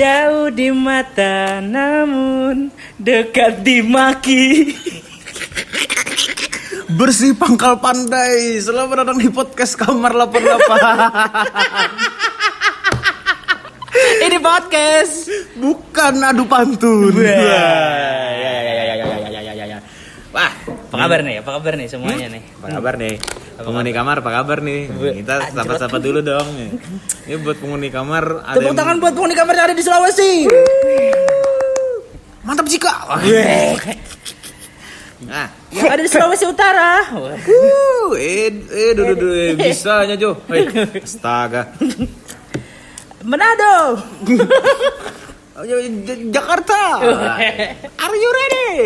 Jauh di mata namun dekat di maki. Bersih pangkal pandai. Selamat datang di podcast kamar 88. Ini podcast. Bukan adu pantun. Wah. Ya, ya, ya, ya, ya, ya, ya, ya, ya. Wah, Apa kabar nih? Apa kabar nih semuanya nih? apa kabar nih? Penghuni kamar apa kabar nih? Kita Anjrot. sapa-sapa dulu dong. Ini buat penghuni kamar ada Tepuk yang- tangan buat penghuni kamar yang ada di Sulawesi. Mantap Cika. Wah. Nah, Yang ada di Sulawesi Utara. Wuh, eh, eh, duh, duh, duh, eh, bisanya Jo. Hei, astaga. Manado. Jakarta. Are you ready?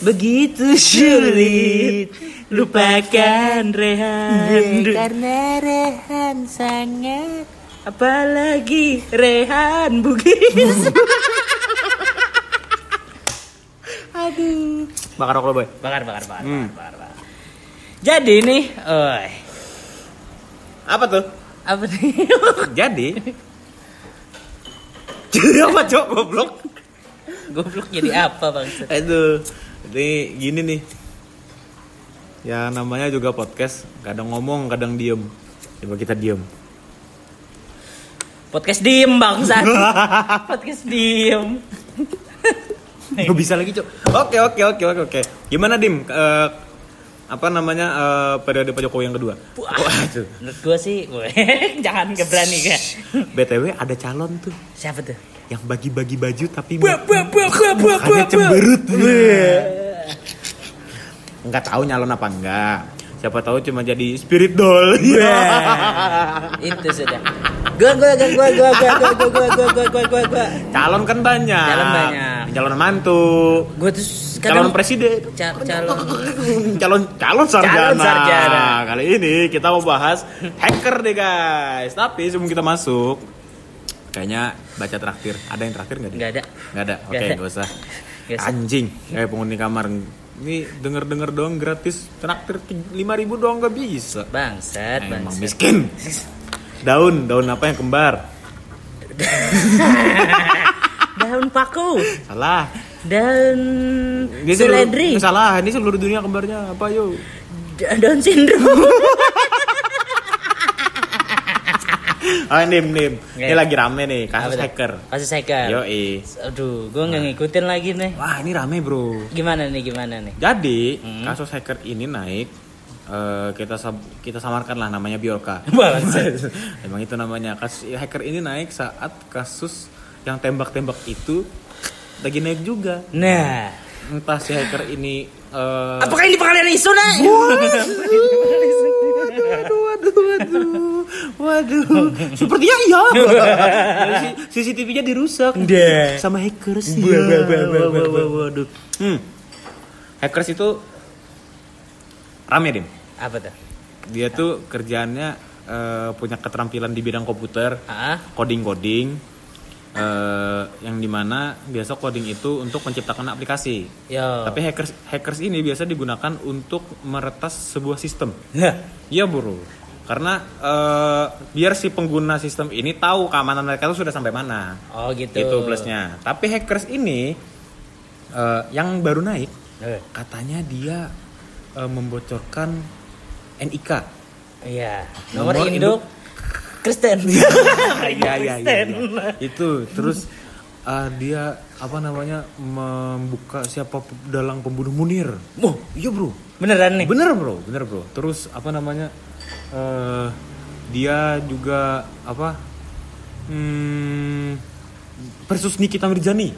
Begitu sulit lupakan Rehan Karena Rehan sangat Apalagi Rehan Bugis Aduh Bakar rokok boy. Bakar, bakar, bakar, Hmm. bakar, bakar. Jadi nih oi, Apa tuh? Apa nih? Jadi Jadi apa cok goblok? Goblok jadi apa bang? Aduh, ini gini nih. Ya namanya juga podcast, kadang ngomong, kadang diem. Coba kita diem. Podcast diem bangsat Podcast diem Gak bisa lagi cok. Oke oke oke oke oke. Gimana dim? Eh, apa namanya eh, periode Pak Jokowi yang kedua? Wah. Menurut gue sih Jangan keberani kan BTW ada calon tuh Siapa tuh? Yang bagi-bagi baju tapi buah, cemberut. Enggak tahu nyalon apa enggak. Siapa tahu cuma jadi spirit doll. Itu sudah Gua gua gua gua gua gua gua gua gua gua gua gua gua gua Calon kan banyak. Calon banyak. Calon mantu. Gua tuh Calon presiden. ca- calon calon calon sarjana. Calon sarjana. Kali ini kita mau bahas hacker deh guys. Tapi sebelum kita masuk, kayaknya baca traktir. Ada yang traktir nggak? Nggak ada. Nggak ada. Oke, ada. nggak usah. Usah. Anjing, kayak penghuni kamar. Ini denger denger doang gratis traktir lima ribu doang nggak bisa. bangsat Emang bangsat miskin. Daun, daun apa yang kembar? daun paku Salah. daun Ini seluruh- seledri Salah, ini seluruh dunia kembarnya apa yuk? da- daun Ah, nim, nim. Ini Oke. lagi rame nih, kasus Apa hacker. kasus hacker Yoi. aduh gua nggak ngikutin lagi nih Wah, ini rame, Bro. gimana nih gimana nih Jadi, Hmm. kasus hacker ini naik eh, kita sab- kita samarkan lah namanya Biorka. Emang itu namanya. Kasus hacker ini naik saat kasus yang tembak-tembak itu lagi naik juga. nah Entah si hacker ini eh, apakah ini pengalian isu nih Waduh, waduh, waduh, waduh. Sepertinya iya. CCTV-nya dirusak. Dah. Sama hackers ya. Waduh. Hmm. Hackers itu rame dim. apa tuh Dia tuh kerjaannya eh, punya keterampilan di bidang komputer, ah coding-coding. Eh, yang di mana biasa coding itu untuk menciptakan aplikasi. yo Tapi hackers hackers ini biasa digunakan untuk meretas sebuah sistem. Iya bro, karena eh, biar si pengguna sistem ini tahu keamanan mereka itu sudah sampai mana. oh gitu Itu plusnya. Tapi hackers ini eh, yang baru naik, katanya dia eh, membocorkan NIK. iya nomor, Nomor induk Kristen Iya iya iya. iya. Itu terus eh, dia apa namanya membuka siapa dalang pembunuh Munir. Oh iya bro. beneran nih Bener bro, bener bro. Terus apa namanya? eh dia juga apa? Hmm, versus Nikita Mirjani.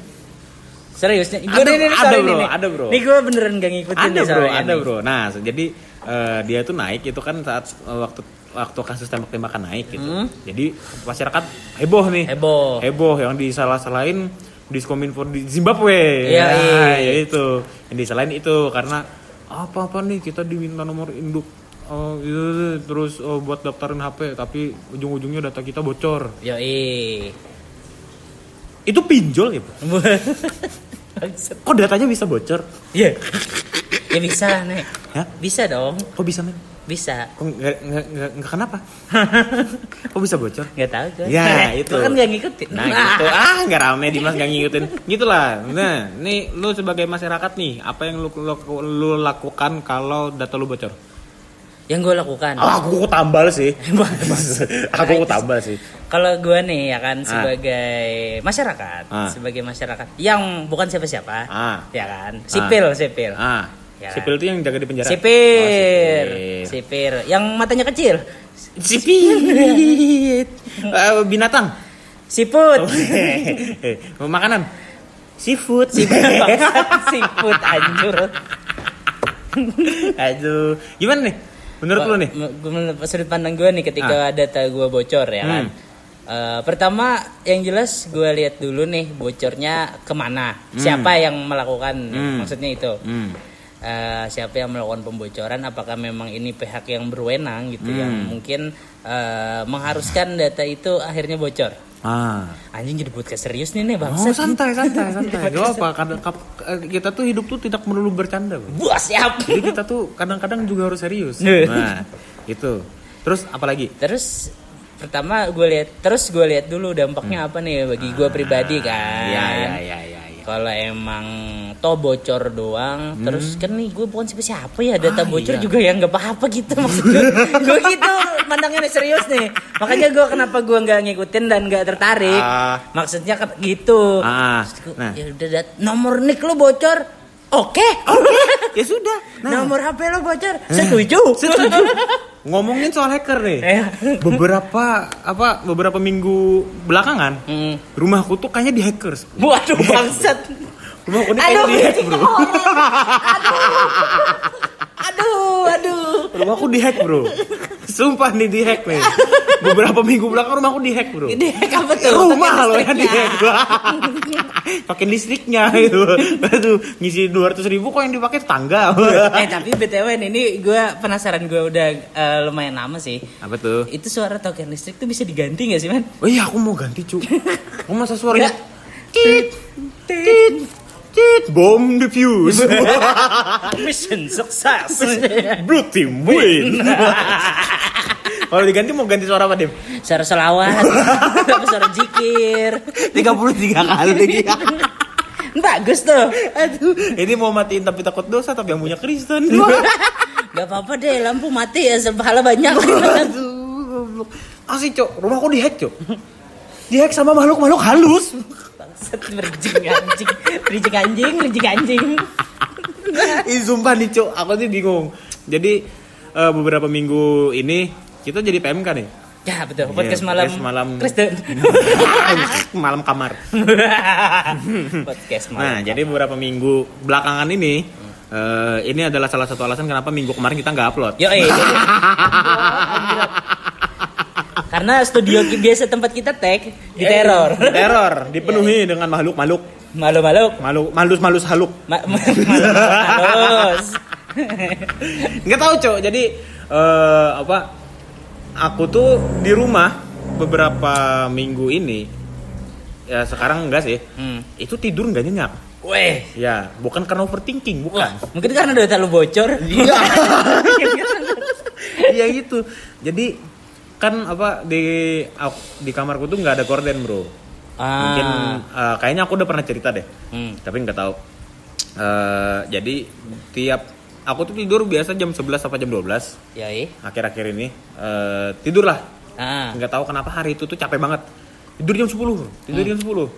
serius nih Ada, nih, nih, ada, bro, nih. ada, bro. nih gue beneran gak ngikutin Ada bro, ada nih. bro. Nah, jadi eh, dia tuh naik itu kan saat eh, waktu waktu kasus tembak-tembakan naik gitu. Hmm. Jadi masyarakat heboh nih. Heboh. Heboh yang disalah-salahin diskominfo di Zimbabwe. Iya, Nah, iya. ya itu. Yang disalahin itu karena apa-apa nih kita diminta nomor induk oh, iya, terus oh, buat daftarin HP tapi ujung-ujungnya data kita bocor. Yoi. Itu pinjol ya, Bro? Kok datanya bisa bocor? Iya. Ya bisa Nek. Hah? Bisa dong. Kok bisa, men? Bisa. Kok nggak nggak nggak nggak kenapa? Kok bisa bocor? Nggak tahu gue. Ya, itu. Kan nggak ngikutin. Nah gitu ah nggak rame Dimas nggak ngikutin gitulah nah nih lu sebagai masyarakat nih apa yang lu, lu, lu lakukan kalau data lu bocor Yang gue lakukan. ah aku tambal sih aku tambal sih Kalau gue nih ya kan Ah. sebagai masyarakat, Ah. sebagai masyarakat yang bukan siapa-siapa, Ah. ya kan, sipil, sipil, ah Ya. sipil itu yang jaga di penjara? Sipir, Oh, sipil. sipir, yang matanya kecil, sipit Eh, binatang? Siput, Eh, makanan? Seafood siput, bangsat, siput, anjur. aduh. Gimana nih? Menurut lu nih? Sudut pandang gue nih ketika data gue bocor ya kan. Hmm. Eh, pertama yang jelas gue lihat dulu nih bocornya ke mana, siapa yang melakukan, Hmm. maksudnya itu. hmm. Eh, siapa yang melakukan pembocoran apakah memang ini pihak yang berwenang gitu Hmm. yang mungkin eh, mengharuskan data itu akhirnya bocor ah anjing jadi podcast serius nih nih Oh bangsa santai santai santai. Gak apa kadang eh, kita tuh hidup tuh tidak melulu bercanda. Bro. buas siap Jadi kita tuh kadang-kadang juga harus serius. Nah itu. Terus apa lagi? terus pertama gue lihat terus gue lihat dulu dampaknya apa nih bagi gue pribadi kan Iya iya iya iya. Kalau emang toh bocor doang terus kan nih gue bukan siapa siapa ya data Hmm. Ah, bocor iya. juga yang nggak apa-apa gitu maksud gue gue gitu mandangnya nih serius nih makanya gue kenapa gue nggak ngikutin dan nggak tertarik Ah. maksudnya gitu Ah, gua, nah. ya udah dat- nomor nick lo bocor oke Ya sudah. Nah, nomor hp lo bocor setuju setuju. Ngomongin soal hacker nih. Eh. Beberapa apa beberapa minggu belakangan Hmm. rumahku tuh kayaknya di hackers. waduh bangsat Rumahku ini kayaknya di hack, Bro. aduh aduh Rumahku di hack, Bro. Sumpah nih di hack nih. Beberapa minggu belakang rumahku di hack, Bro. ini apa tuh? Rumah Pakai lo yang di listriknya. pakai listriknya itu aduh ngisi 200 ribu kok yang dipakai tetangga. Eh tapi btw ini gue penasaran. Gue udah eh, lumayan lama sih. Apa tuh? Itu suara token listrik tuh bisa diganti gak sih man? oh iya aku mau ganti cu aku masa suaranya? Tit tit tit bom defuse Mission sukses. blue team win kalau diganti mau ganti suara apa dim suara selawat, suara jikir. 33 kali Bagus tuh. aduh ini mau matiin tapi takut dosa tapi yang punya Kristen Gak apa-apa deh, lampu mati ya, sepahala banyak. Aduh, goblok. Asli, Cok. Rumahku dihack, Cok. Dihack sama makhluk-makhluk halus. Bangsat berjing anjing, berjing anjing, berjing anjing. Ih, sumpah nih, Cok. Aku sih bingung. Jadi eh, beberapa minggu ini kita jadi PMK nih. Ya betul, podcast Iya, malam. podcast malam. Kristen. malam kamar. podcast Nah, malam. jadi beberapa minggu belakangan ini eh, ini adalah salah satu alasan kenapa minggu kemarin kita nggak upload. Yo, eh. Karena studio biasa tempat kita tag di teror. Di teror, dipenuhi dengan makhluk-makhluk, Malu-malu. malu malus-malus haluk. Ma- ma- Halus. nggak tahu cok jadi eh, apa aku tuh di rumah beberapa minggu ini ya sekarang enggak sih Hmm. itu tidur nggak nyenyak Weh. ya bukan karena overthinking Wah, bukan mungkin karena data lu bocor. iya iya gitu jadi kan apa di di kamarku tuh nggak ada gorden bro mungkin Ah. eh, kayaknya aku udah pernah cerita deh Hmm. tapi nggak tahu Eh, jadi tiap aku tuh tidur biasa jam 11 sampai jam 12 Yoi. akhir-akhir ini eh, tidur lah Ah. nggak tahu kenapa hari itu tuh capek banget tidur jam 10 bro. tidur Hmm. jam 10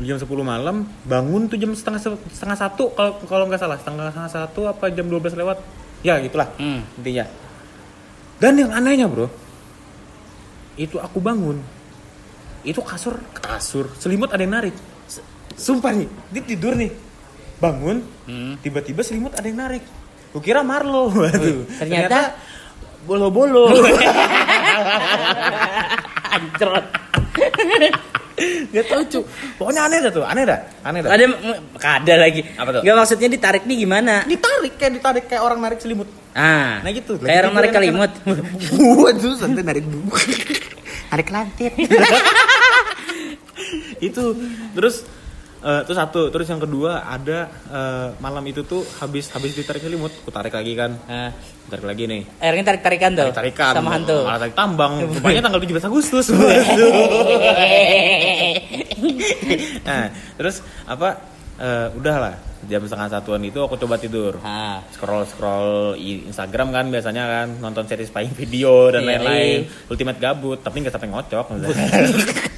jam 10 malam bangun tuh jam setengah se- setengah satu kalau kalau nggak salah setengah setengah satu apa jam 12 lewat ya gitulah Hmm. intinya dan yang anehnya bro itu aku bangun. Itu kasur. Kasur. Selimut ada yang narik. Sumpah nih dia tidur nih. Bangun Hmm. tiba-tiba selimut ada yang narik. Kukira Marlo. Waduh, ternyata- bolo-bolo. Anjrot. Gak tau cu Pokoknya aneh dah tuh Aneh dah Aneh dah Ada ada lagi. Apa tuh? Gak maksudnya ditarik nih gimana? Ditarik kayak ditarik kayak orang narik selimut Ah. Nah gitu Kayak orang narik kalimut. Waduh santai narik Narik lantit Itu Terus Eh, itu satu terus yang kedua ada eh, malam itu tuh habis habis ditarik selimut aku tarik lagi kan. Nah, tarik lagi nih. Akhirnya tarik-tarikan tuh. tarikan Sama hantu. malah tarik tambang. Rupanya tanggal 17 Agustus. Nah terus apa eh, udahlah. Jam setengah satuan itu aku coba tidur. Ah. scroll scroll Instagram kan biasanya kan nonton satisfying video dan Iya, lain-lain. ultimate gabut tapi nggak sampai ngocok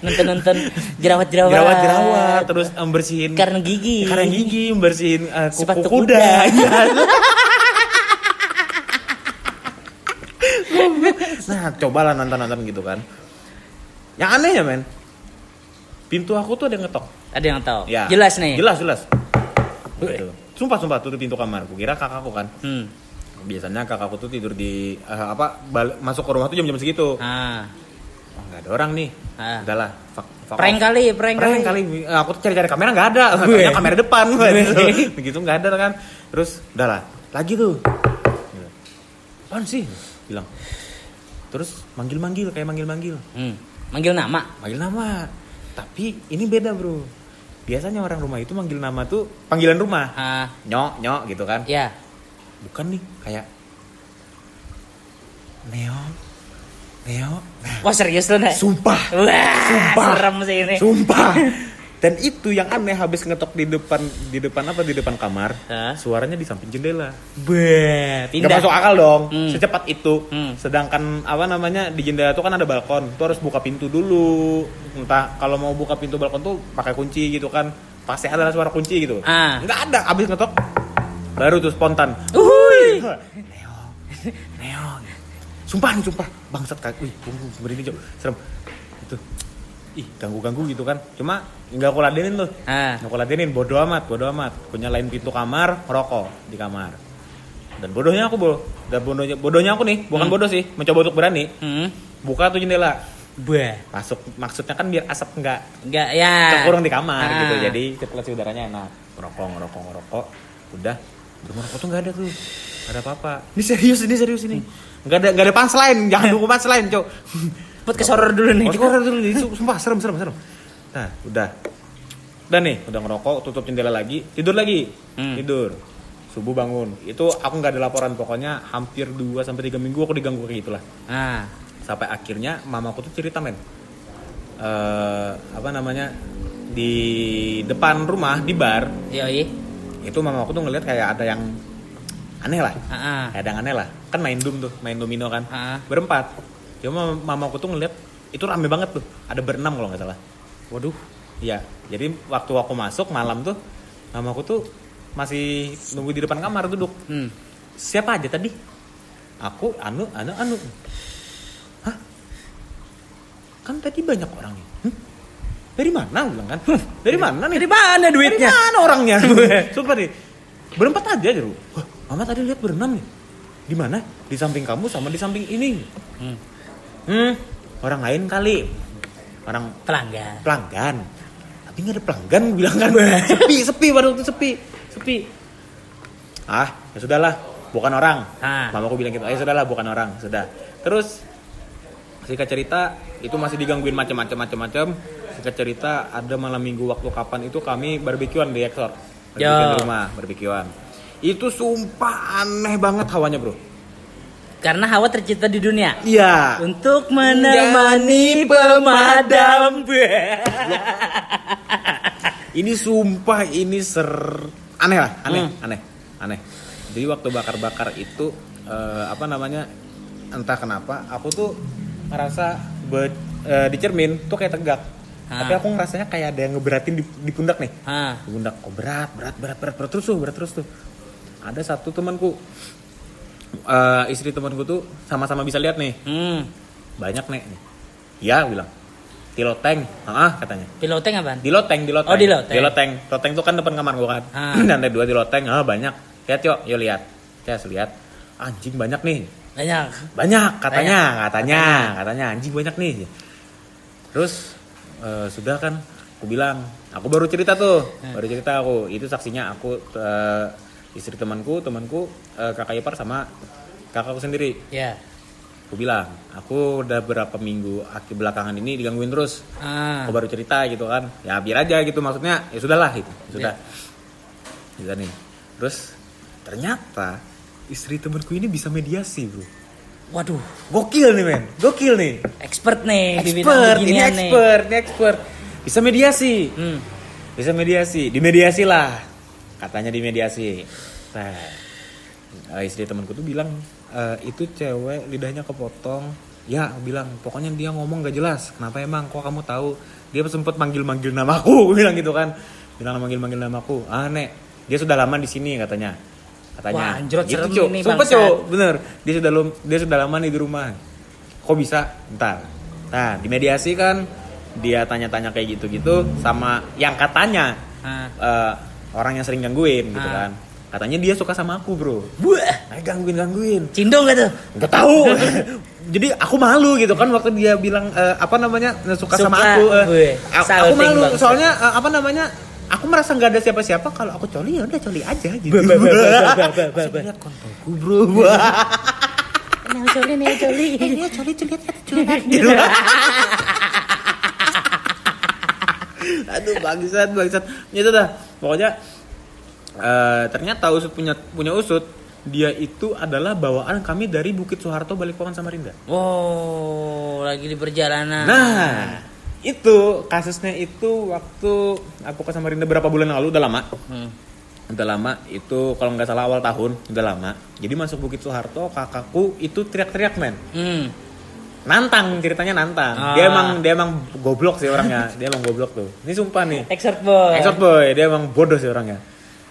Nonton-nonton jerawat-jerawat. jerawat-jerawat terus em, bersihin Karena gigi. karena gigi bersihin eh, kuku Sepatu kuda, kuda. Iya. nah cobalah nonton nonton gitu kan yang aneh ya men pintu aku tuh ada yang ngetok Ada yang tahu. ya Jelas nih. jelas jelas Gitu. sumpah sumpah tuh pintu kamar aku kira kakakku kan Hmm. biasanya kakakku tuh tidur di eh, apa bal- masuk ke rumah tuh jam-jam segitu Ah. Nggak ada orang nih Ah. udahlah fuck, fuck Prank off. kali, prank, prank kali. kali Eh, aku tuh cari-cari kamera nggak ada Gue. Kamera depan gitu. begitu nggak ada kan terus udahlah lagi tuh apaan sih bilang terus manggil-manggil kayak manggil-manggil Hmm. Manggil nama. manggil nama tapi ini beda bro biasanya orang rumah itu manggil nama tuh panggilan rumah Ah. nyok nyok gitu kan Ya. bukan nih kayak neo neo Wah serius tuh, Nek? sumpah Wah, Sumpah. serem sih ini. Sumpah. Dan itu yang aneh habis ngetok di depan di depan apa di depan kamar, Hah? suaranya di samping jendela. Be, Gak masuk akal dong. Hmm. Secepat itu. Hmm. Sedangkan apa namanya di jendela itu kan ada balkon. Tuh harus buka pintu dulu. Entah kalau mau buka pintu balkon tuh pakai kunci gitu kan. Pasti ada suara kunci gitu. Ah. Nggak ada. Habis ngetok baru tuh spontan. Uhuy. Neo. Neo. Sumpah nih, sumpah. Bangsat kak. Wih, berdiri jauh. Serem. Itu. Ih, ganggu-ganggu gitu kan. Cuma nggak aku ladenin tuh. Ah. Nggak aku ladenin. Bodo amat, bodo amat. Aku nyalain pintu kamar, ngerokok di kamar. Dan bodohnya aku, Bro. Dan bodohnya, bodohnya aku nih, bukan Hmm. bodoh sih. Mencoba untuk berani. Hmm. Buka tuh jendela. Be. Masuk. Maksudnya kan biar asap nggak Enggak ya. terkurung di kamar Ah. gitu. Jadi sirkulasi udaranya enak. Ngerokok, ngerokok, ngerokok. Udah. Ngerokok tuh nggak ada tuh. Nggak ada apa-apa. Ini serius, ini serius ini. Nggak ada, nggak ada punchline. Jangan nunggu punchline, cok. Put ke soror dulu nih. Oh, keluar dulu nih. Sumpah, serem, serem, serem. Nah, udah. Udah nih, udah ngerokok, tutup jendela lagi, tidur lagi. Hmm. Tidur. Subuh bangun. Itu aku nggak ada laporan pokoknya hampir 2 sampai 3 minggu aku diganggu kayak gitulah. Nah. Sampai akhirnya mamaku tuh cerita men. Eh, apa namanya? Di depan rumah di bar Yoi. itu mamaku tuh ngeliat kayak ada yang aneh lah. Ah. Kayak ada yang aneh lah. Kan main dum tuh, main domino kan. Ah. Berempat. Cuma mamaku tuh ngeliat itu rame banget tuh. Ada berenam kalau nggak salah. Waduh. Iya, jadi waktu aku masuk malam tuh, mamaku tuh masih nunggu di depan kamar duduk. Hmm. Siapa aja tadi? Aku, Anu, Anu, Anu. Hah? Kan tadi banyak orangnya. Hmm? Dari mana? Aku bilang kan. Dari mana nih? Dari mana Dari duitnya? mana orangnya? Sumpah deh. Berempat aja gitu. Wah, mama tadi lihat berenam nih. Di mana? Di samping kamu sama di samping ini. Hmm. Hmm, orang lain kali. Orang Pelanggan. pelanggan tapi nggak ada pelanggan gue bilang kan sepi sepi pada waktu sepi sepi ah ya sudahlah bukan orang Ah. mamaku bilang gitu ya sudahlah bukan orang sudah terus singkat cerita itu masih digangguin macam-macam macam-macam singkat cerita ada malam minggu waktu kapan itu kami barbekyuan di Exor barbekyuan di rumah barbekyuan itu sumpah aneh banget hawanya bro Karena Hawa tercipta di dunia. iya Untuk menemani pemadam. ini sumpah ini ser aneh lah aneh Hmm. aneh aneh jadi waktu bakar-bakar itu eh, apa namanya entah kenapa aku tuh ngerasa be- eh, di cermin tuh kayak tegak Ah. tapi aku ngerasanya kayak ada yang ngeberatin di, di pundak nih Ah. di pundak oh berat berat berat berat berat terus tuh berat terus tuh ada satu temanku eh, istri temanku tuh sama-sama bisa lihat nih Hmm. banyak nek ya bilang tiloteng ah katanya Di loteng apaan? di loteng, di loteng. Oh, di loteng. Di loteng. Tuh kan depan kamar gua kan. Ah. Dan ada dua di loteng, ah banyak. Lihat yuk, yuk lihat. Saya lihat. Anjing banyak nih. Banyak. Banyak katanya, katanya, katanya anjing banyak nih. Terus eh, sudah kan aku bilang, aku baru cerita tuh, Hmm. baru cerita aku. Itu saksinya aku eh, istri temanku, temanku eh, kakak ipar sama kakakku sendiri. Ya. aku bilang aku udah berapa minggu akhir belakangan ini digangguin terus. Ah. aku baru cerita gitu kan. Ya biar aja gitu maksudnya ya sudahlah gitu sudah. Gitu nih terus ternyata istri temanku ini bisa mediasi bro Waduh, gokil nih men. Gokil nih. Expert nih expert ini beginian nih. expert ini expert. Bisa mediasi. Hmm. bisa mediasi. Dimediasi lah katanya dimediasi nah eh, istri temanku tuh bilang eh, itu cewek lidahnya kepotong. Ya bilang pokoknya dia ngomong gak jelas. Kenapa emang? Kok kamu tahu? Dia sempet manggil manggil namaku aku bilang gitu kan. Bilang manggil manggil namaku. Ah nek dia sudah lama di sini katanya. Katanya. Wah, anjrot Cuk. ini, Sumpah, bangsat. Cuk. bener. Dia sudah lum- dia sudah lama nih di rumah. Kok bisa? Entar nah dimediasi kan dia tanya-tanya kayak gitu-gitu sama yang katanya eh, orang yang sering gangguin gitu Ah. kan. Katanya dia suka sama aku bro. Buah, nah, gangguin gangguin. Cindong gak tuh? nggak tahu. Jadi aku malu gitu kan waktu dia bilang eh, apa namanya suka, sama Suka, aku eh, weh, aku, aku salting malu banget. soalnya eh, apa namanya aku merasa nggak ada siapa-siapa. Kalau aku coli ya udah coli aja gitu. Ba, ba, ba, ba, ba, ba, ba, ba. Masih lihat kontolku bro. Ini coli nih coli. ini coli coli coli. Gitu. Aduh bangsat bangsat. Itu dah pokoknya eh, ternyata usut punya punya usut dia itu adalah bawaan kami dari Bukit Soeharto Balikpapan Samarinda Oh, lagi di perjalanan. Nah, itu kasusnya itu waktu aku ke Samarinda berapa bulan lalu udah lama. Hmm. Udah lama itu kalau nggak salah awal tahun udah lama. Jadi masuk Bukit Soeharto kakakku itu teriak-teriak men. Hmm. Nantang ceritanya nantang. Ah. Dia emang dia emang goblok sih orangnya. dia emang goblok tuh. Ini sumpah nih. Expert boy. Exot boy, dia emang bodoh sih orangnya.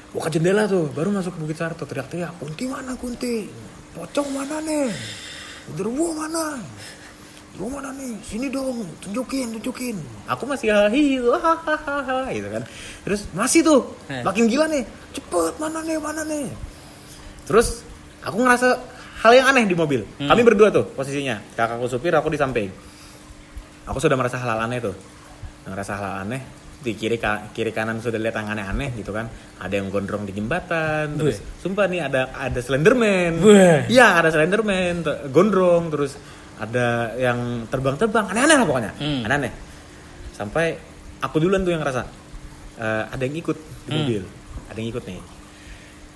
Buka jendela tuh, baru masuk ke Bukit Soeharto teriak-teriak. Kunti mana Kunti? Pocong mana nih? Genderuwo mana? Genderuwo mana nih? Sini dong, tunjukin, tunjukin. Aku masih hahi, hahaha, gitu kan. Terus masih tuh, Eh. makin gila nih. Cepet, mana nih, mana nih? Terus aku ngerasa hal yang aneh di mobil. Kami berdua tuh posisinya. Kakakku supir, aku di samping. Aku sudah merasa hal aneh tuh. Ngerasa hal aneh. Di kiri ka- kiri kanan sudah lihat yang aneh-aneh gitu kan. Ada yang gondrong di jembatan. Terus sumpah nih ada ada Slenderman. Iya, ada Slenderman, gondrong terus ada yang terbang-terbang. Aneh-aneh lah pokoknya. Hmm. Aneh-aneh. Sampai aku duluan tuh yang ngerasa eh, ada yang ikut di Hmm. mobil. Ada yang ikut nih.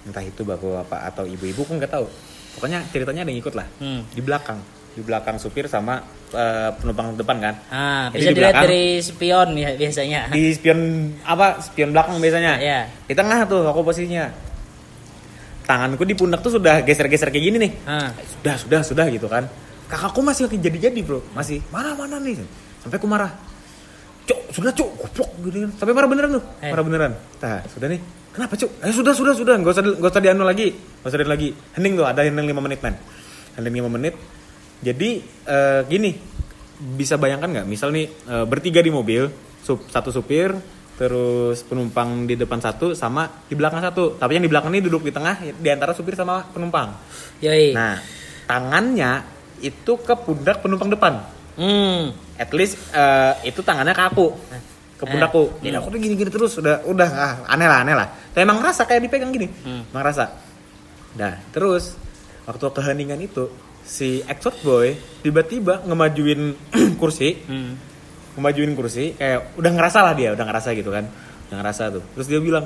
Entah itu bapak-bapak atau ibu-ibu aku nggak tahu. Pokoknya ceritanya ada yang ikut lah. Hmm. Di belakang, di belakang supir sama eh, penumpang depan kan. Ah, Jadi bisa di dilihat belakang. dari spion ya biasanya. Di spion apa? Spion belakang biasanya. Iya. Di tengah tuh aku posisinya. Tanganku di pundak tuh sudah geser-geser kayak gini nih. Ah. Sudah, sudah, sudah gitu kan. Kakakku masih lagi jadi-jadi bro, masih mana mana nih. Sampai aku marah. Cuk, sudah cuk, goblok gitu kan. Sampai marah beneran tuh, Eh. marah beneran. Nah, sudah nih. Kenapa cuk? Eh sudah, sudah, sudah. Gak usah, gak usah dianu lagi. Gak usah dianu lagi. Hening tuh, ada hening 5 menit man. Hening 5 menit. Jadi eh, gini, bisa bayangkan nggak? Misal nih eh, bertiga di mobil, sup, satu supir, terus penumpang di depan satu, sama di belakang satu. Tapi yang di belakang ini duduk di tengah, di antara supir sama penumpang. Yoi. Nah, tangannya itu ke pundak penumpang depan. Hmm. At least eh, itu tangannya ke aku, ke pundakku. Eh, Jadi aku tuh gini-gini terus, udah udah ah, aneh lah, aneh lah. Tapi emang ngerasa kayak dipegang gini, Hmm. emang ngerasa. Nah, terus waktu keheningan itu si exot boy tiba-tiba ngemajuin kursi, Hmm. ngemajuin kursi, kayak udah ngerasa lah dia, udah ngerasa gitu kan, udah ngerasa tuh. Terus dia bilang,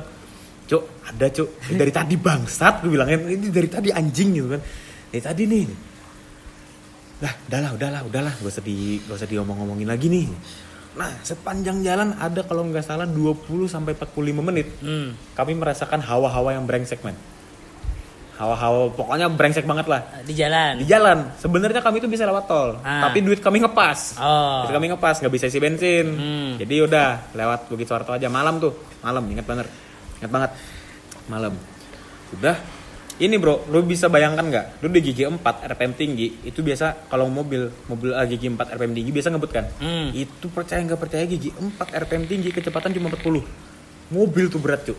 cuk ada cuk dari tadi bangsat gue bilangin ini dari tadi anjing gitu kan dari tadi nih Lah, udahlah, udahlah, udahlah, gak usah di gak usah diomong-ngomongin lagi nih. Nah, sepanjang jalan ada kalau nggak salah 20 sampai 45 menit. Hmm. Kami merasakan hawa-hawa yang brengsek, man. Hawa-hawa pokoknya brengsek banget lah. Di jalan. Di jalan, sebenarnya kami tuh bisa lewat tol, Ah. tapi duit kami ngepas. Oh. Duit kami ngepas, nggak bisa isi bensin. Hmm. Jadi udah lewat Bukit Soeharto aja malam tuh, malam ingat banget, ingat banget, malam. Sudah, ini bro, lu bisa bayangkan nggak? Lu di gigi 4 RPM tinggi, itu biasa kalau mobil mobil ah, gigi 4 RPM tinggi biasa ngebut kan? Hmm. Itu percaya nggak percaya gigi 4 RPM tinggi kecepatan cuma 40. Mobil tuh berat cuy.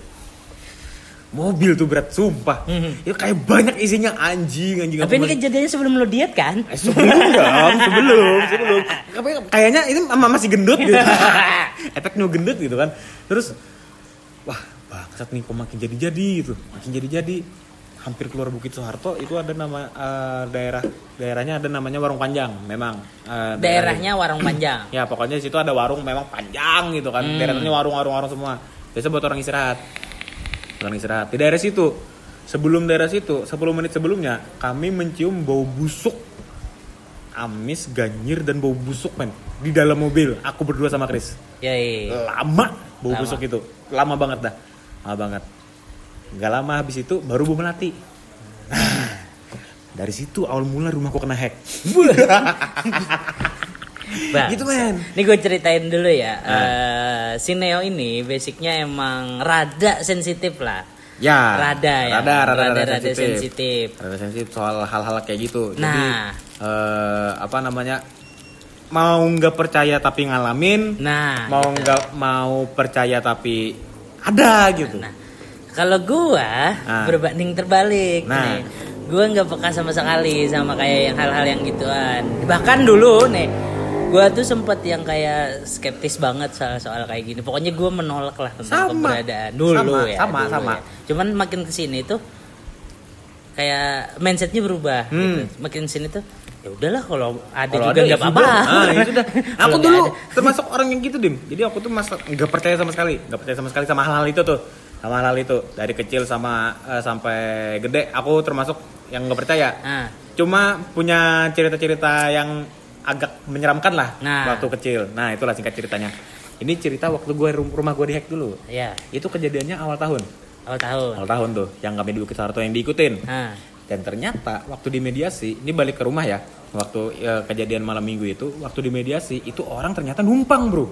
Mobil tuh berat, sumpah. Mhm. Ya kayak banyak isinya anjing, anjing. Tapi ini kejadiannya sebelum lo diet kan? Eh, sebelum dong, sebelum, sebelum. Kayak- Kayaknya ini ma- masih gendut gitu. Efeknya gendut gitu kan. Terus, wah bangsat nih kok makin jadi-jadi gitu. Makin jadi-jadi. Hampir keluar Bukit Soeharto itu ada nama eh, daerah daerahnya ada namanya Warung Panjang memang daerah- Daerahnya Warung Panjang. ya pokoknya di situ ada warung memang panjang gitu kan. Hmm. daerahnya warung warung warung semua. Biasa buat orang istirahat. Orang istirahat. Di daerah situ sebelum daerah situ 10 menit sebelumnya kami mencium bau busuk. Amis ganyir dan bau busuk men. Di dalam mobil. Aku berdua sama Chris. Yoi. lama bau Lama. busuk itu. Lama banget dah. Lama banget nggak lama habis itu baru bau melati Nah, dari situ awal mula rumahku kena hack Bang. gitu men Ini gue ceritain dulu ya. Ah. Eh, si Neo ini basicnya emang rada sensitif lah. Ya, Rada ya. Rada, rada, rada, Rada- rada sensitif. sensitif. Rada sensitif soal hal-hal kayak gitu. Jadi, Nah. eh, apa namanya? Mau nggak percaya tapi ngalamin, Nah, mau gitu. nggak mau percaya tapi ada gitu. Nah, kalau gua Ah. berbanding terbalik Nah. nih. Gua nggak peka sama sekali sama kayak yang hal-hal yang gituan. Bahkan dulu nih, gua tuh sempet yang kayak skeptis banget soal soal kayak gini. Pokoknya gua menolak lah tentang Sama. keberadaan dulu Sama, ya. sama, dulu sama. ya. Cuman makin ke sini tuh kayak mindsetnya berubah. Hmm. Gitu. Makin ke sini tuh ya udahlah kalau ada Kalau juga ya nggak apa-apa. Ah, ya sudah. Aku dulu termasuk orang yang gitu, Dim. Jadi aku tuh masa nggak percaya sama sekali, nggak percaya sama sekali sama hal-hal itu tuh. Sama hal-hal itu dari kecil sama eh, sampai gede, aku termasuk yang nggak percaya. Ah. Cuma punya cerita-cerita yang agak menyeramkan lah Nah. waktu kecil. Nah, itulah singkat ceritanya. Ini cerita waktu gue rumah gue dihack dulu. Ya, Itu kejadiannya awal tahun. awal tahun. Awal tahun tuh, yang kami di Bukit Sarto yang diikutin. Ah. Dan ternyata waktu di mediasi, ini balik ke rumah ya. Waktu ya, kejadian malam minggu itu, waktu di mediasi itu orang ternyata numpang, Bro.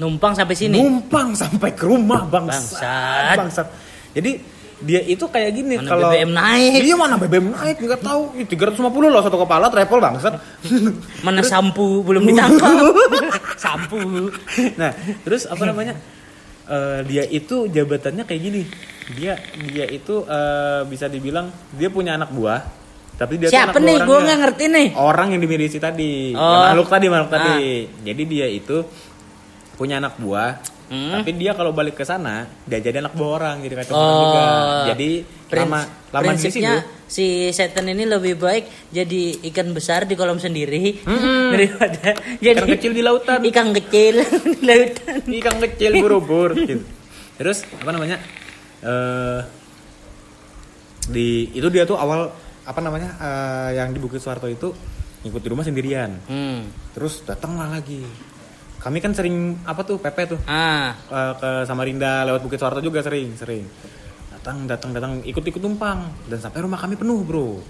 Numpang sampai sini. Numpang sampai ke rumah, bangsat. Bangsat. Bangsat. Jadi dia itu kayak gini Mana kalau BBM naik. Iya mana BBM naik nggak tahu. Ih, 350 loh satu kepala travel bangsat. Mana sampu belum ditangkap. sampu. nah, terus apa namanya? Eh, dia itu jabatannya kayak gini. Dia dia itu eh, bisa dibilang dia punya anak buah. Tapi dia tuh Siapa anak nih? Gue nggak ngerti nih. orang yang dimiliki tadi Ya, Oh. makhluk tadi makhluk Ah. tadi jadi dia itu punya anak buah Hmm. tapi dia kalau balik ke sana dia jadi anak buah orang jadi kacau orang Oh. juga jadi Prins- lama lama prinsipnya si setan ini lebih baik jadi ikan besar di kolam sendiri Mm-mm. daripada jadi Ikan kecil di lautan. Ikan kecil di lautan. ikan kecil buru-buru gitu. terus apa namanya eh di itu dia tuh awal apa namanya eh, yang di Bukit Suharto itu ngikut di rumah sendirian Hmm. terus datanglah lagi kami kan sering apa tuh PP tuh. Ah, Eh, ke Samarinda lewat Bukit Suharto juga sering sering. Datang datang datang ikut ikut numpang. Dan sampai rumah kami penuh bro.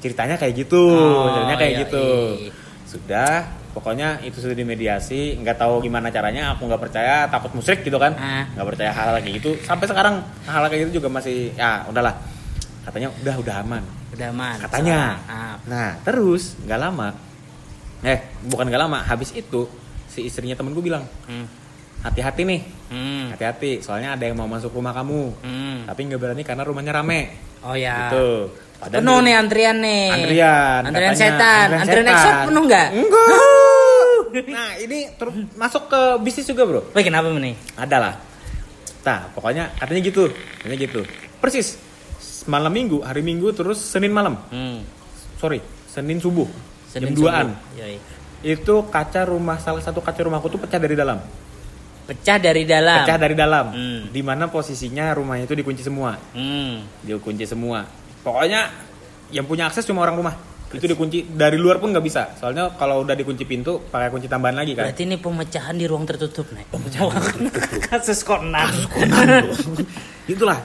Ceritanya kayak gitu Oh, ceritanya kayak iya, gitu. iya. sudah pokoknya itu sudah dimediasi. Nggak tahu gimana caranya aku nggak percaya. Takut musyrik gitu kan. Ah. nggak percaya hal, hal kayak gitu. Sampai sekarang hal, hal kayak gitu juga masih ya udahlah. Katanya udah udah aman. Udah aman. katanya. Ah. nah terus nggak lama eh bukan nggak lama habis itu si istrinya temenku bilang Hmm. hati-hati nih Hmm. hati-hati soalnya ada yang mau masuk rumah kamu Hmm. tapi nggak berani karena rumahnya rame Oh ya. gitu Padahal Penuh nih antrian nih. antrian Antrian katanya, setan. Antrian exot penuh nggak? enggak nah ini terus masuk ke bisnis juga bro Wih kenapa nih? ada lah nah pokoknya katanya gitu katanya gitu persis malam minggu hari minggu terus senin malam Hmm. sorry senin subuh Senin jam 2an subuh. Yoi. Itu kaca rumah salah satu kaca rumahku tuh pecah dari dalam. Pecah dari dalam. pecah dari dalam. Hmm. di mana posisinya rumahnya itu dikunci semua. Hmm. dikunci semua. Pokoknya yang punya akses cuma orang rumah. Itu dikunci dari luar pun nggak bisa. Soalnya kalau udah dikunci pintu pakai kunci tambahan lagi kan. Berarti ini pemecahan di ruang tertutup nih. Kasus Conan. itulah.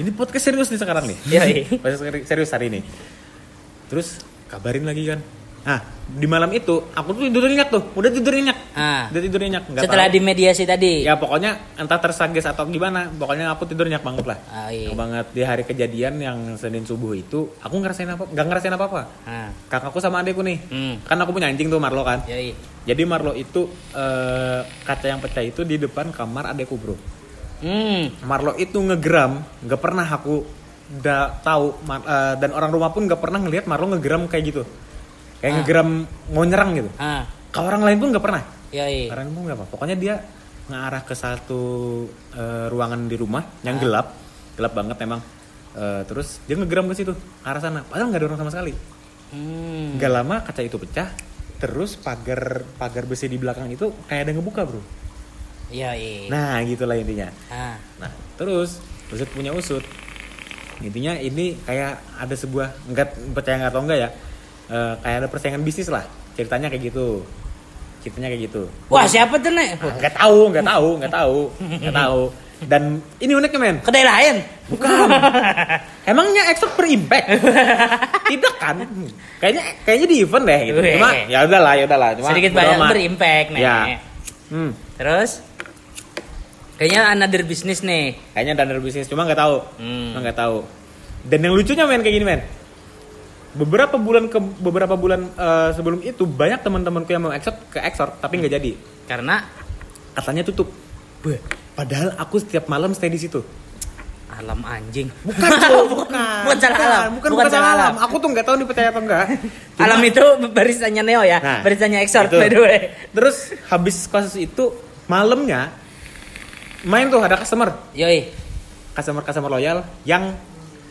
Ini podcast serius nih sekarang nih. Yoi. podcast seri- serius hari ini. Terus kabarin lagi kan nah di malam itu aku tuh tidur nyenyak tuh udah tidur nyenyak Ah. udah tidur nyenyak nggak Setelah tahu. dimediasi tadi. ya pokoknya entah tersages atau gimana pokoknya aku tidur nyenyak banget lah Ah, iya. Banget di hari kejadian yang senin subuh itu aku ngerasain apa nggak ngerasain apa apa Ah. kakakku sama adekku nih Hmm. kan aku punya anjing tuh Marlo kan Yoi. jadi Marlo itu eh, kaca yang pecah itu di depan kamar adekku bro Hmm. Marlo itu ngegeram nggak pernah aku udah tahu eh, dan orang rumah pun nggak pernah ngelihat Marlo ngegeram kayak gitu kayak Ah. ngegeram mau nyerang gitu Ah. ke orang lain pun nggak pernah Yoi. orang lain pun nggak apa pokoknya dia ngarah ke satu eh, ruangan di rumah yang Ah. gelap gelap banget emang Eh, terus dia ngegeram ke situ arah sana padahal nggak ada orang sama sekali Hmm. nggak lama kaca itu pecah terus pagar pagar besi di belakang itu kayak ada ngebuka bro Iya, iya. nah gitulah intinya Ah. nah terus usut punya usut intinya ini kayak ada sebuah nggak percaya nggak atau enggak ya eh, kayak ada persaingan bisnis lah. Ceritanya kayak gitu. Ceritanya kayak gitu. Wah, siapa tuh, Nek? Ah, nggak tahu nggak tahu nggak tahu nggak tahu. Dan ini uniknya men. Kedai lain. bukan. Emangnya expert per impact? Tidak kan? Kayaknya kayaknya di event deh gitu. Cuma ya udahlah ya udahlah. Cuma Sedikit banyak berimpact, Nek. ya. Hmm. Terus? Kayaknya another bisnis nih. kayaknya dana bisnis cuma nggak tahu. Hmm. cuma nggak tahu. Dan yang lucunya men kayak gini men beberapa bulan ke beberapa bulan eh, sebelum itu banyak teman-temanku yang mau ekspor ke ekspor tapi nggak jadi Karena katanya tutup Beuh, padahal aku setiap malam stay di situ alam anjing. bukan Cok, bukan Bukan salah alam. bukan, bukan, salah alam. aku tuh nggak tahu nih percaya atau enggak Cuma- Alam itu barisannya Neo ya, Nah, barisannya Exort itu. by the way. terus habis kasus itu malamnya main tuh ada customer Yoi. customer customer loyal yang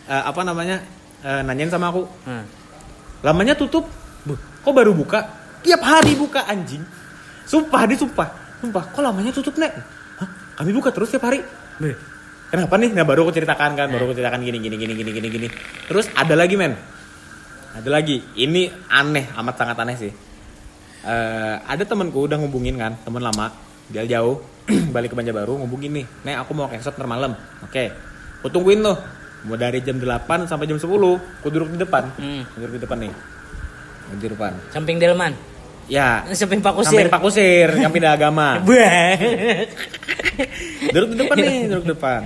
eh, apa namanya eh, nanyain sama aku. Hmm. lamanya tutup. Buh, kok baru buka? Tiap hari buka anjing. Sumpah dia sumpah. Sumpah kok lamanya tutup nek? Hah? kami buka terus tiap hari? Beh, kenapa nih? Nah baru aku ceritakan kan baru aku ceritakan gini gini gini gini gini gini. Terus ada lagi men. Ada lagi. Ini aneh amat sangat aneh sih. Eh, ada temanku udah ngubungin kan teman lama dia jauh balik ke Banjarbaru ngubungin nih. Nek aku mau ke malam. Oke. Aku tungguin tuh mau dari jam 8 sampai jam 10 aku duduk di depan Hmm. duduk di depan nih di depan Samping Delman. ya Samping Pak Kusir. sampai Pak Kusir yang pindah agama duduk di depan nih duduk di depan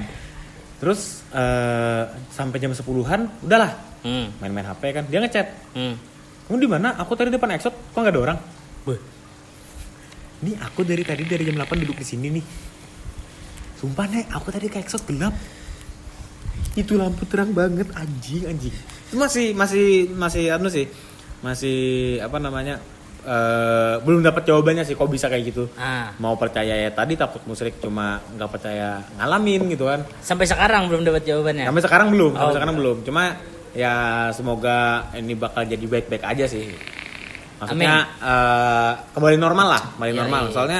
terus eh, sampai jam 10-an udahlah Hmm. main-main HP kan dia ngechat Hmm. kamu di mana aku tadi depan exot kok nggak ada orang Nih aku dari tadi dari jam 8 duduk di sini nih. Sumpah nek, aku tadi ke exot gelap. Itu lampu terang banget anjing anjing. Itu masih masih masih anu sih. Masih apa namanya? eh belum dapat jawabannya sih kok bisa kayak gitu. Ah. Mau percaya ya tadi takut musrik cuma nggak percaya ngalamin gitu kan. Sampai sekarang belum dapat jawabannya. Sampai sekarang belum, sampai Oh. sekarang belum. Cuma ya semoga ini bakal jadi baik-baik aja sih. Maksudnya eh, kembali normal lah, kembali Iya, normal. iya. Soalnya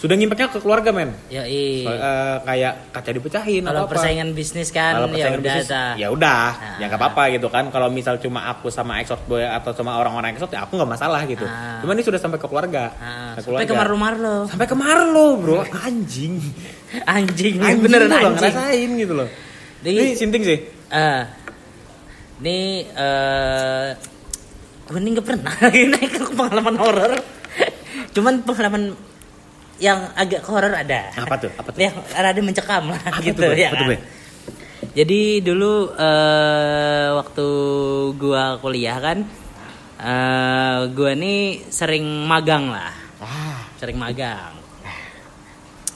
sudah ngimpaknya ke keluarga men. So- eh, kayak kaca dipecahin Kalau apa. persaingan bisnis kan Kalau ya persaingan udah bisnis, ta. ya udah, Nah. ya nggak apa-apa gitu kan. Kalau misal cuma aku sama exot boy atau sama orang-orang exot ya aku nggak masalah gitu. Ah. Cuma ini sudah sampai ke keluarga. Ah, Ke sampai ke Marlo. Sampai ke Marlo, bro. Anjing. Anjing, Anjing beneran loh, anjing. ngerasain gitu loh. Jadi- Ini sinting sih. Eh, ini eh gue ini nggak pernah naik ke pengalaman horor. Cuman pengalaman yang agak horor ada. Apa tuh? Apa tuh? Yang rada mencekam lah Apa gitu tuh, ya. Apa tuh, kan? Jadi dulu eh waktu gua kuliah kan eh gua nih sering magang lah. Ah. Sering magang.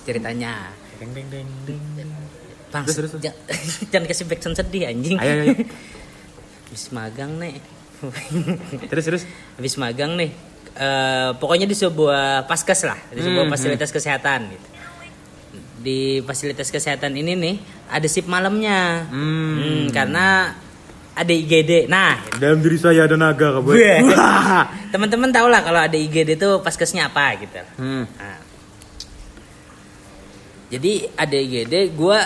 Ceritanya. Deng deng. deng. Bang, Terus, terus, terus. jangan, jangan kasih backsound sedih anjing. Ayo, ayo, ayo. Habis magang nih. Terus terus. Habis magang nih. Eh, pokoknya di sebuah paskes lah, di sebuah Hmm, fasilitas kesehatan gitu. Di fasilitas kesehatan ini nih ada sip malamnya. Hmm. Hmm, karena ada IGD. Nah, Dalam diri saya ada naga, kabar. Teman-teman tahu lah kalau ada IGD itu paskesnya apa gitu. Hmm. Nah. Jadi ada IGD, gue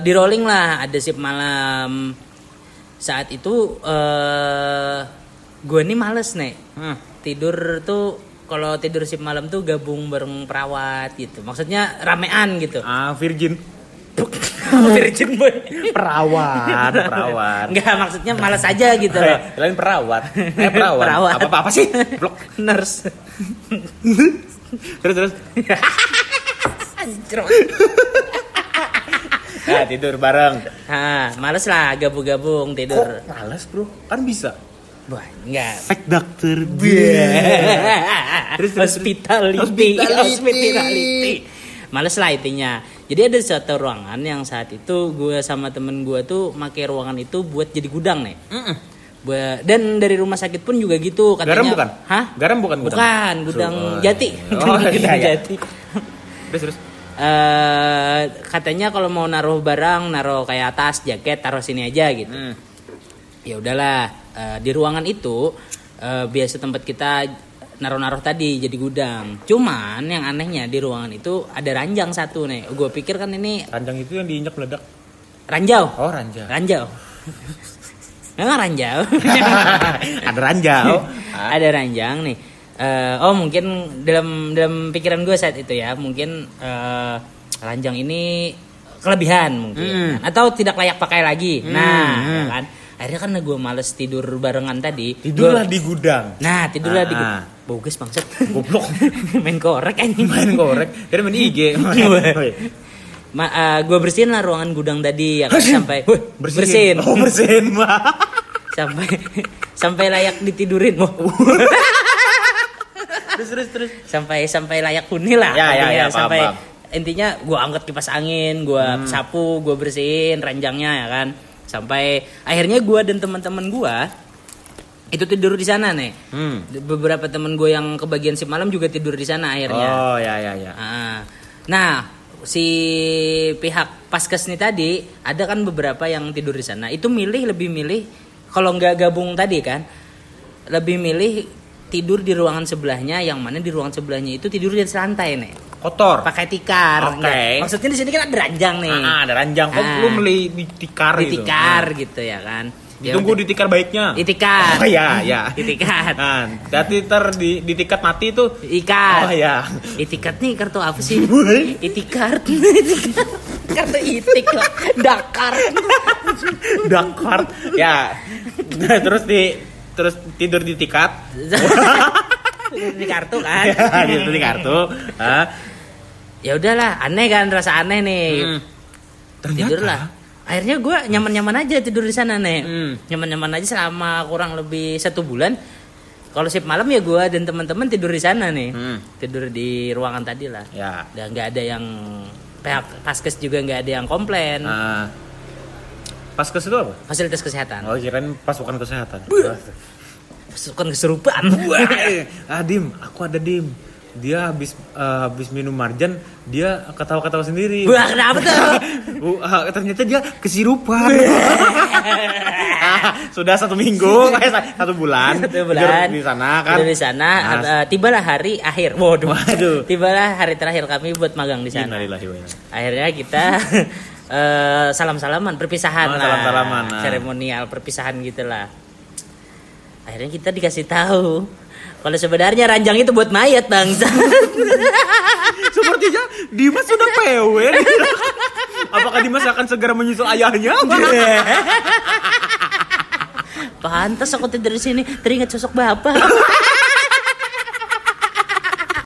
di rolling lah, ada sip malam. Saat itu eh gue nih males nih Hmm. tidur tuh kalau tidur sip malam tuh gabung bareng perawat gitu. Maksudnya ramean gitu. Ah, virgin. Virgin boy. Perawat, perawat. Enggak maksudnya males aja gitu loh. Eh, Lain perawat. Eh, perawat. Perawat. Apa, apa, apa sih? Blok. Nurse. Terus terus. Nah, tidur bareng. Ah, males lah gabung-gabung tidur. Kok males, Bro? Kan bisa. Enggak. Fake dokter. Terus, terus, hospitality, Hospitality. hospitality. Males lah intinya. Jadi ada satu ruangan yang saat itu gue sama temen gue tuh pakai ruangan itu buat jadi gudang nih. Ba- Dan dari rumah sakit pun juga gitu katanya. Garam bukan? Hah? Garam bukan gudang? Bukan, gudang Oh, jati. Oh, Gudang iya, iya. jati. Terus terus. eh katanya kalau mau naruh barang, naruh kayak tas, jaket, taruh sini aja gitu. Hmm. Ya udahlah, eh, di ruangan itu eh, biasa tempat kita naruh-naruh tadi jadi gudang. Cuman yang anehnya di ruangan itu ada ranjang satu nih. Gue pikir kan ini Ranjang itu yang diinjak meledak. ranjau. Oh, ranjang. Ranjau. Memang ranjau. Ada ranjau. ada ranjang nih. Eh, oh mungkin dalam dalam pikiran gue saat itu ya mungkin eh, ranjang ini kelebihan mungkin Hmm. atau tidak layak pakai lagi. Nah, hmm. ya kan. Akhirnya kan gue males tidur barengan tadi. Tidurlah Gua- di gudang. Nah, tidurlah di Ah. bogus bangsat. Goblok. Main korek anjing. Main korek. Kira main IG. Oh, iya. Ma, gue bersihin lah ruangan gudang tadi ya kan, sampai Wih, bersihin, Oh, bersihin, Mbak. sampai sampai layak ditidurin Wah, terus terus terus. sampai sampai layak huni lah Ya, ya, ya, paham, sampai paham. intinya gue angkat kipas angin gue Hmm. sapu gue bersihin ranjangnya ya kan sampai akhirnya gue dan teman-teman gue itu tidur di sana nih Hmm. beberapa temen gue yang kebagian si malam juga tidur di sana akhirnya Oh, ya ya ya. Ah. Nah, si pihak paskes nih tadi ada kan beberapa yang tidur di sana. Itu milih lebih milih kalau nggak gabung tadi kan, lebih milih tidur di ruangan sebelahnya yang mana di ruangan sebelahnya itu tidur di lantai nih. Kotor. Pakai tikar. Oke. Nggak- Maksudnya di sini kan ada ranjang nih. Ah, ada ranjang. Kok Ah. lu beli di tikar di gitu? tikar gitu ya kan. Ya Ditunggu di tikar baiknya. Itikar. Oh iya, iya. Itikat. Nah, hati ntar di, di tiket mati tuh. Ikat. Oh iya. Itikat nih kartu apa sih? Itikar. Itikat. kartu itik lah. Dakar. Dakar. ya. Nah, terus di terus tidur di tiket. di kartu kan. Ya, gitu di kartu. Ah, ya udahlah, aneh kan rasa aneh nih. hmm. Ternyata Tidur lah. Akhirnya gue nyaman-nyaman aja tidur di sana nih. Hmm. Nyaman-nyaman aja selama kurang lebih satu bulan. Kalau sip malam ya gue dan teman-teman tidur di sana nih. Hmm. Tidur di ruangan tadi lah. Ya. Dan nggak ada yang pihak paskes juga nggak ada yang komplain. Nah, Paskes itu apa? Fasilitas kesehatan. Oh, kirain pasukan kesehatan. Pasukan keserupaan. Ah Dim, aku ada Dim. Dia habis eh, habis minum marjan, dia ketawa-ketawa sendiri. Wah, kenapa tuh? Uh, ternyata dia kesirupan. Ah, sudah satu minggu, eh, satu bulan, Satu bulan. di sana kan. Di sana. Nah, eh, tibalah hari akhir. Waduh. Waduh. Tibalah hari terakhir kami buat magang di sana. Akhirnya kita eh, salam-salaman, perpisahan Oh, lah. salam-salaman, nah. Seremonial perpisahan gitulah. Akhirnya kita dikasih tahu kalau sebenarnya ranjang itu buat mayat bangsa. Sepertinya Dimas sudah PW. Apakah Dimas akan segera menyusul ayahnya? Pantas aku tidur di sini teringat sosok bapak.